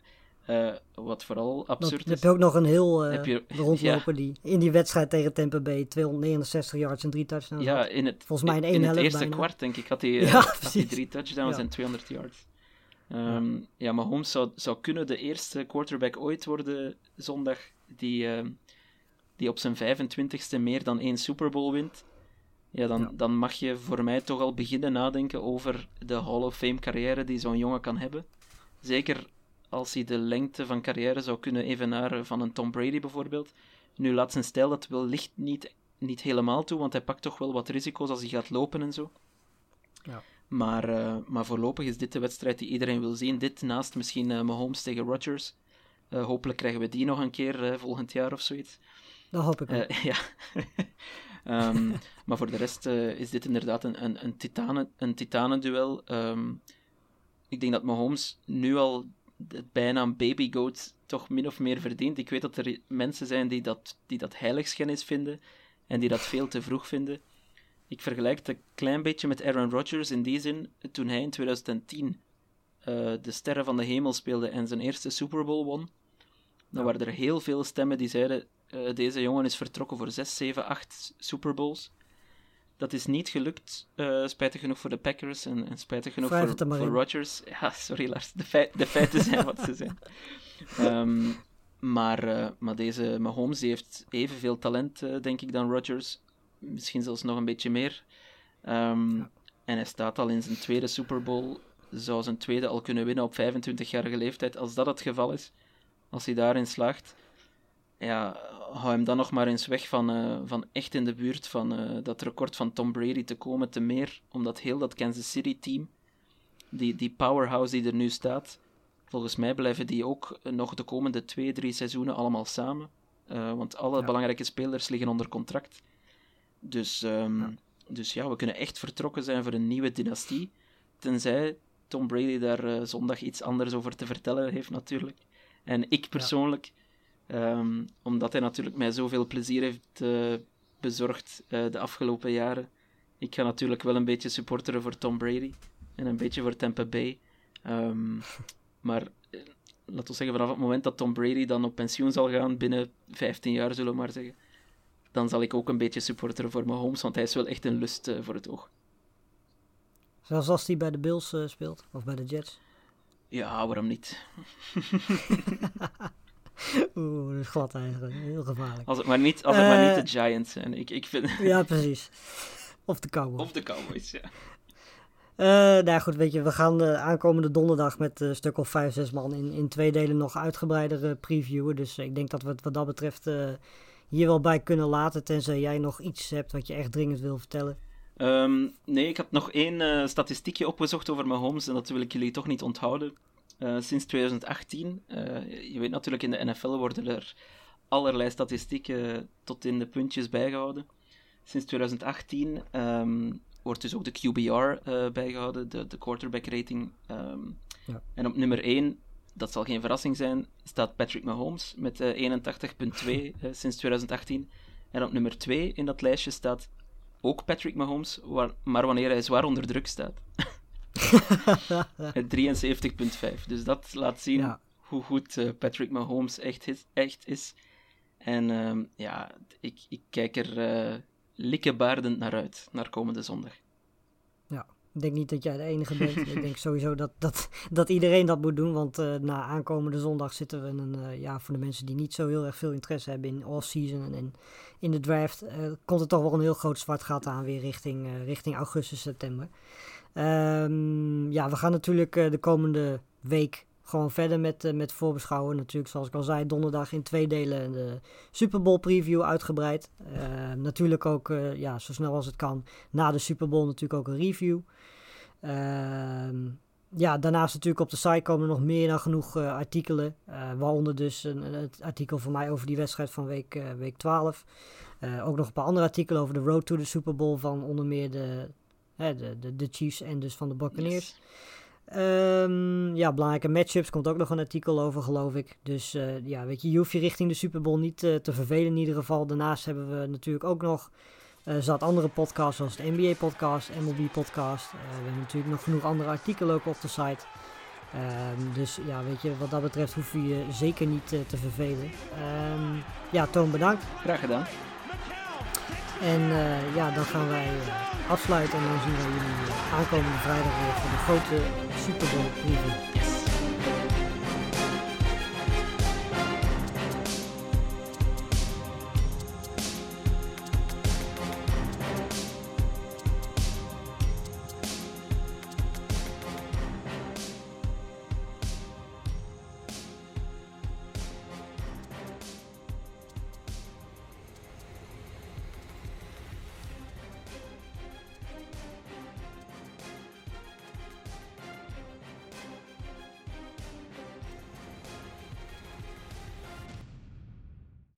uh, wat vooral absurd is... Heb je ook nog een heel je, rondlopen ja. die in die wedstrijd tegen Tampa Bay 269 yards en 3 touchdowns Ja, in het, Volgens mij in, in, in het eerste bijna. kwart, denk ik, had hij, ja, had hij drie touchdowns ja. en 200 yards. Um, ja. ja, maar Holmes zou, zou kunnen de eerste quarterback ooit worden zondag die, uh, die op zijn 25ste meer dan één Super Bowl wint. Ja, dan, ja. dan mag je voor mij toch al beginnen nadenken over de Hall of Fame carrière die zo'n jongen kan hebben. Zeker als hij de lengte van carrière zou kunnen evenaren van een Tom Brady bijvoorbeeld. Nu laat zijn stijl dat wellicht niet, niet helemaal toe, want hij pakt toch wel wat risico's als hij gaat lopen en zo. Ja. Maar, uh, maar voorlopig is dit de wedstrijd die iedereen wil zien. Dit naast misschien uh, Mahomes tegen Rodgers. Uh, hopelijk krijgen we die nog een keer volgend jaar of zoiets. Dat hoop ik ook. ja. Um, maar voor de rest uh, is dit inderdaad een, een, een, titanen, een titanenduel. Um, ik denk dat Mahomes nu al het bijnaam Baby Goat toch min of meer verdient. Ik weet dat er mensen zijn die dat, die dat heiligschennis vinden en die dat veel te vroeg vinden. Ik vergelijk het een klein beetje met Aaron Rodgers in die zin, toen hij in 2010 uh, de Sterren van de Hemel speelde en zijn eerste Super Bowl won. Dan waren er heel veel stemmen die zeiden: uh, deze jongen is vertrokken voor 6, 7, 8 Super Bowls. Dat is niet gelukt, uh, spijtig genoeg voor de Packers en, en spijtig genoeg Vrijf voor, voor Rodgers. Ja, sorry Lars, de, feit, de feiten zijn wat ze zijn. Um, maar, uh, maar deze Mahomes die heeft evenveel talent, uh, denk ik, dan Rodgers. Misschien zelfs nog een beetje meer. Um, ja. En hij staat al in zijn tweede Super Bowl. Zou zijn tweede al kunnen winnen op 25-jarige leeftijd. Als dat het geval is, als hij daarin slaagt, ja, hou hem dan nog maar eens weg van, uh, van echt in de buurt van uh, dat record van Tom Brady te komen. Te meer omdat heel dat Kansas City team, die, die powerhouse die er nu staat, volgens mij blijven die ook nog de komende twee, drie seizoenen allemaal samen. Uh, want alle ja. belangrijke spelers liggen onder contract. Dus, um, ja. dus ja, we kunnen echt vertrokken zijn voor een nieuwe dynastie. Tenzij Tom Brady daar zondag iets anders over te vertellen heeft, natuurlijk. En ik persoonlijk. Ja Um, omdat hij natuurlijk mij zoveel plezier heeft uh, bezorgd uh, de afgelopen jaren. Ik ga natuurlijk wel een beetje supporteren voor Tom Brady en een beetje voor Tampa Bay. Um, maar laten we zeggen, vanaf het moment dat Tom Brady dan op pensioen zal gaan, binnen 15 jaar zullen we maar zeggen, dan zal ik ook een beetje supporteren voor Mahomes, want hij is wel echt een lust uh, voor het oog. Zelfs als hij bij de Bills uh, speelt, of bij de Jets? Ja, waarom niet? Oeh, dat is glad eigenlijk. Heel gevaarlijk. Als het maar niet, als het uh, maar niet de Giants zijn. Ik, ik vind... ja, precies. Of de Cowboys. Of de Cowboys, ja. Uh, nou goed, weet je, we gaan de aankomende donderdag met een stuk of vijf, zes man in, in twee delen nog uitgebreider previewen. Dus ik denk dat we het wat dat betreft hier wel bij kunnen laten, tenzij jij nog iets hebt wat je echt dringend wil vertellen. Um, nee, ik heb nog één statistiekje opgezocht over Mahomes en dat wil ik jullie toch niet onthouden. Sinds 2018, je weet natuurlijk in de NFL worden er allerlei statistieken tot in de puntjes bijgehouden. Sinds 2018 um, wordt dus ook de QBR uh, bijgehouden, de, de quarterback rating. Um, ja. En op nummer 1, dat zal geen verrassing zijn, staat Patrick Mahomes met uh, 81,2 uh, sinds 2018. En op nummer 2 in dat lijstje staat ook Patrick Mahomes, waar, maar wanneer hij zwaar onder druk staat. 73,5. Dus dat laat zien ja. hoe goed uh, Patrick Mahomes echt is. Echt is. En um, ja, ik, ik kijk er uh, likkebaardend naar uit, naar komende zondag. Ja, ik denk niet dat jij de enige bent. ik denk sowieso dat, dat, dat iedereen dat moet doen, want uh, na aankomende zondag zitten we in een, uh, ja, voor de mensen die niet zo heel erg veel interesse hebben in off-season en in, in de draft, komt er toch wel een heel groot zwart gat aan weer richting, richting augustus, september. Um, ja, we gaan natuurlijk de komende week gewoon verder met, uh, met voorbeschouwen. Natuurlijk, zoals ik al zei, donderdag in twee delen de Super Bowl preview uitgebreid. Uh, natuurlijk ook, uh, ja, zo snel als het kan, na de Super Bowl natuurlijk ook een review. Ehm, ja, daarnaast natuurlijk op de site komen nog meer dan genoeg artikelen. waaronder dus een, artikel van mij over die wedstrijd van week, week 12. ook nog een paar andere artikelen over de road to the Super Bowl van onder meer de, de, de, de Chiefs en dus van de Buccaneers. Yes. Um, ja, belangrijke matchups komt ook nog een artikel over, geloof ik. Dus uh, ja, weet je, je hoeft je richting de Super Bowl niet uh, te vervelen in ieder geval. Daarnaast hebben we natuurlijk ook nog uh, zat andere podcasts zoals de NBA podcast, MLB podcast. we hebben natuurlijk nog genoeg andere artikelen ook op de site. Um, dus ja, weet je, wat dat betreft hoef je je zeker niet te vervelen. Um, ja, Toon, bedankt. Graag gedaan. En uh, ja, dan gaan wij uh, afsluiten en dan zien we jullie uh, aankomende vrijdag weer voor de grote Super Bowl.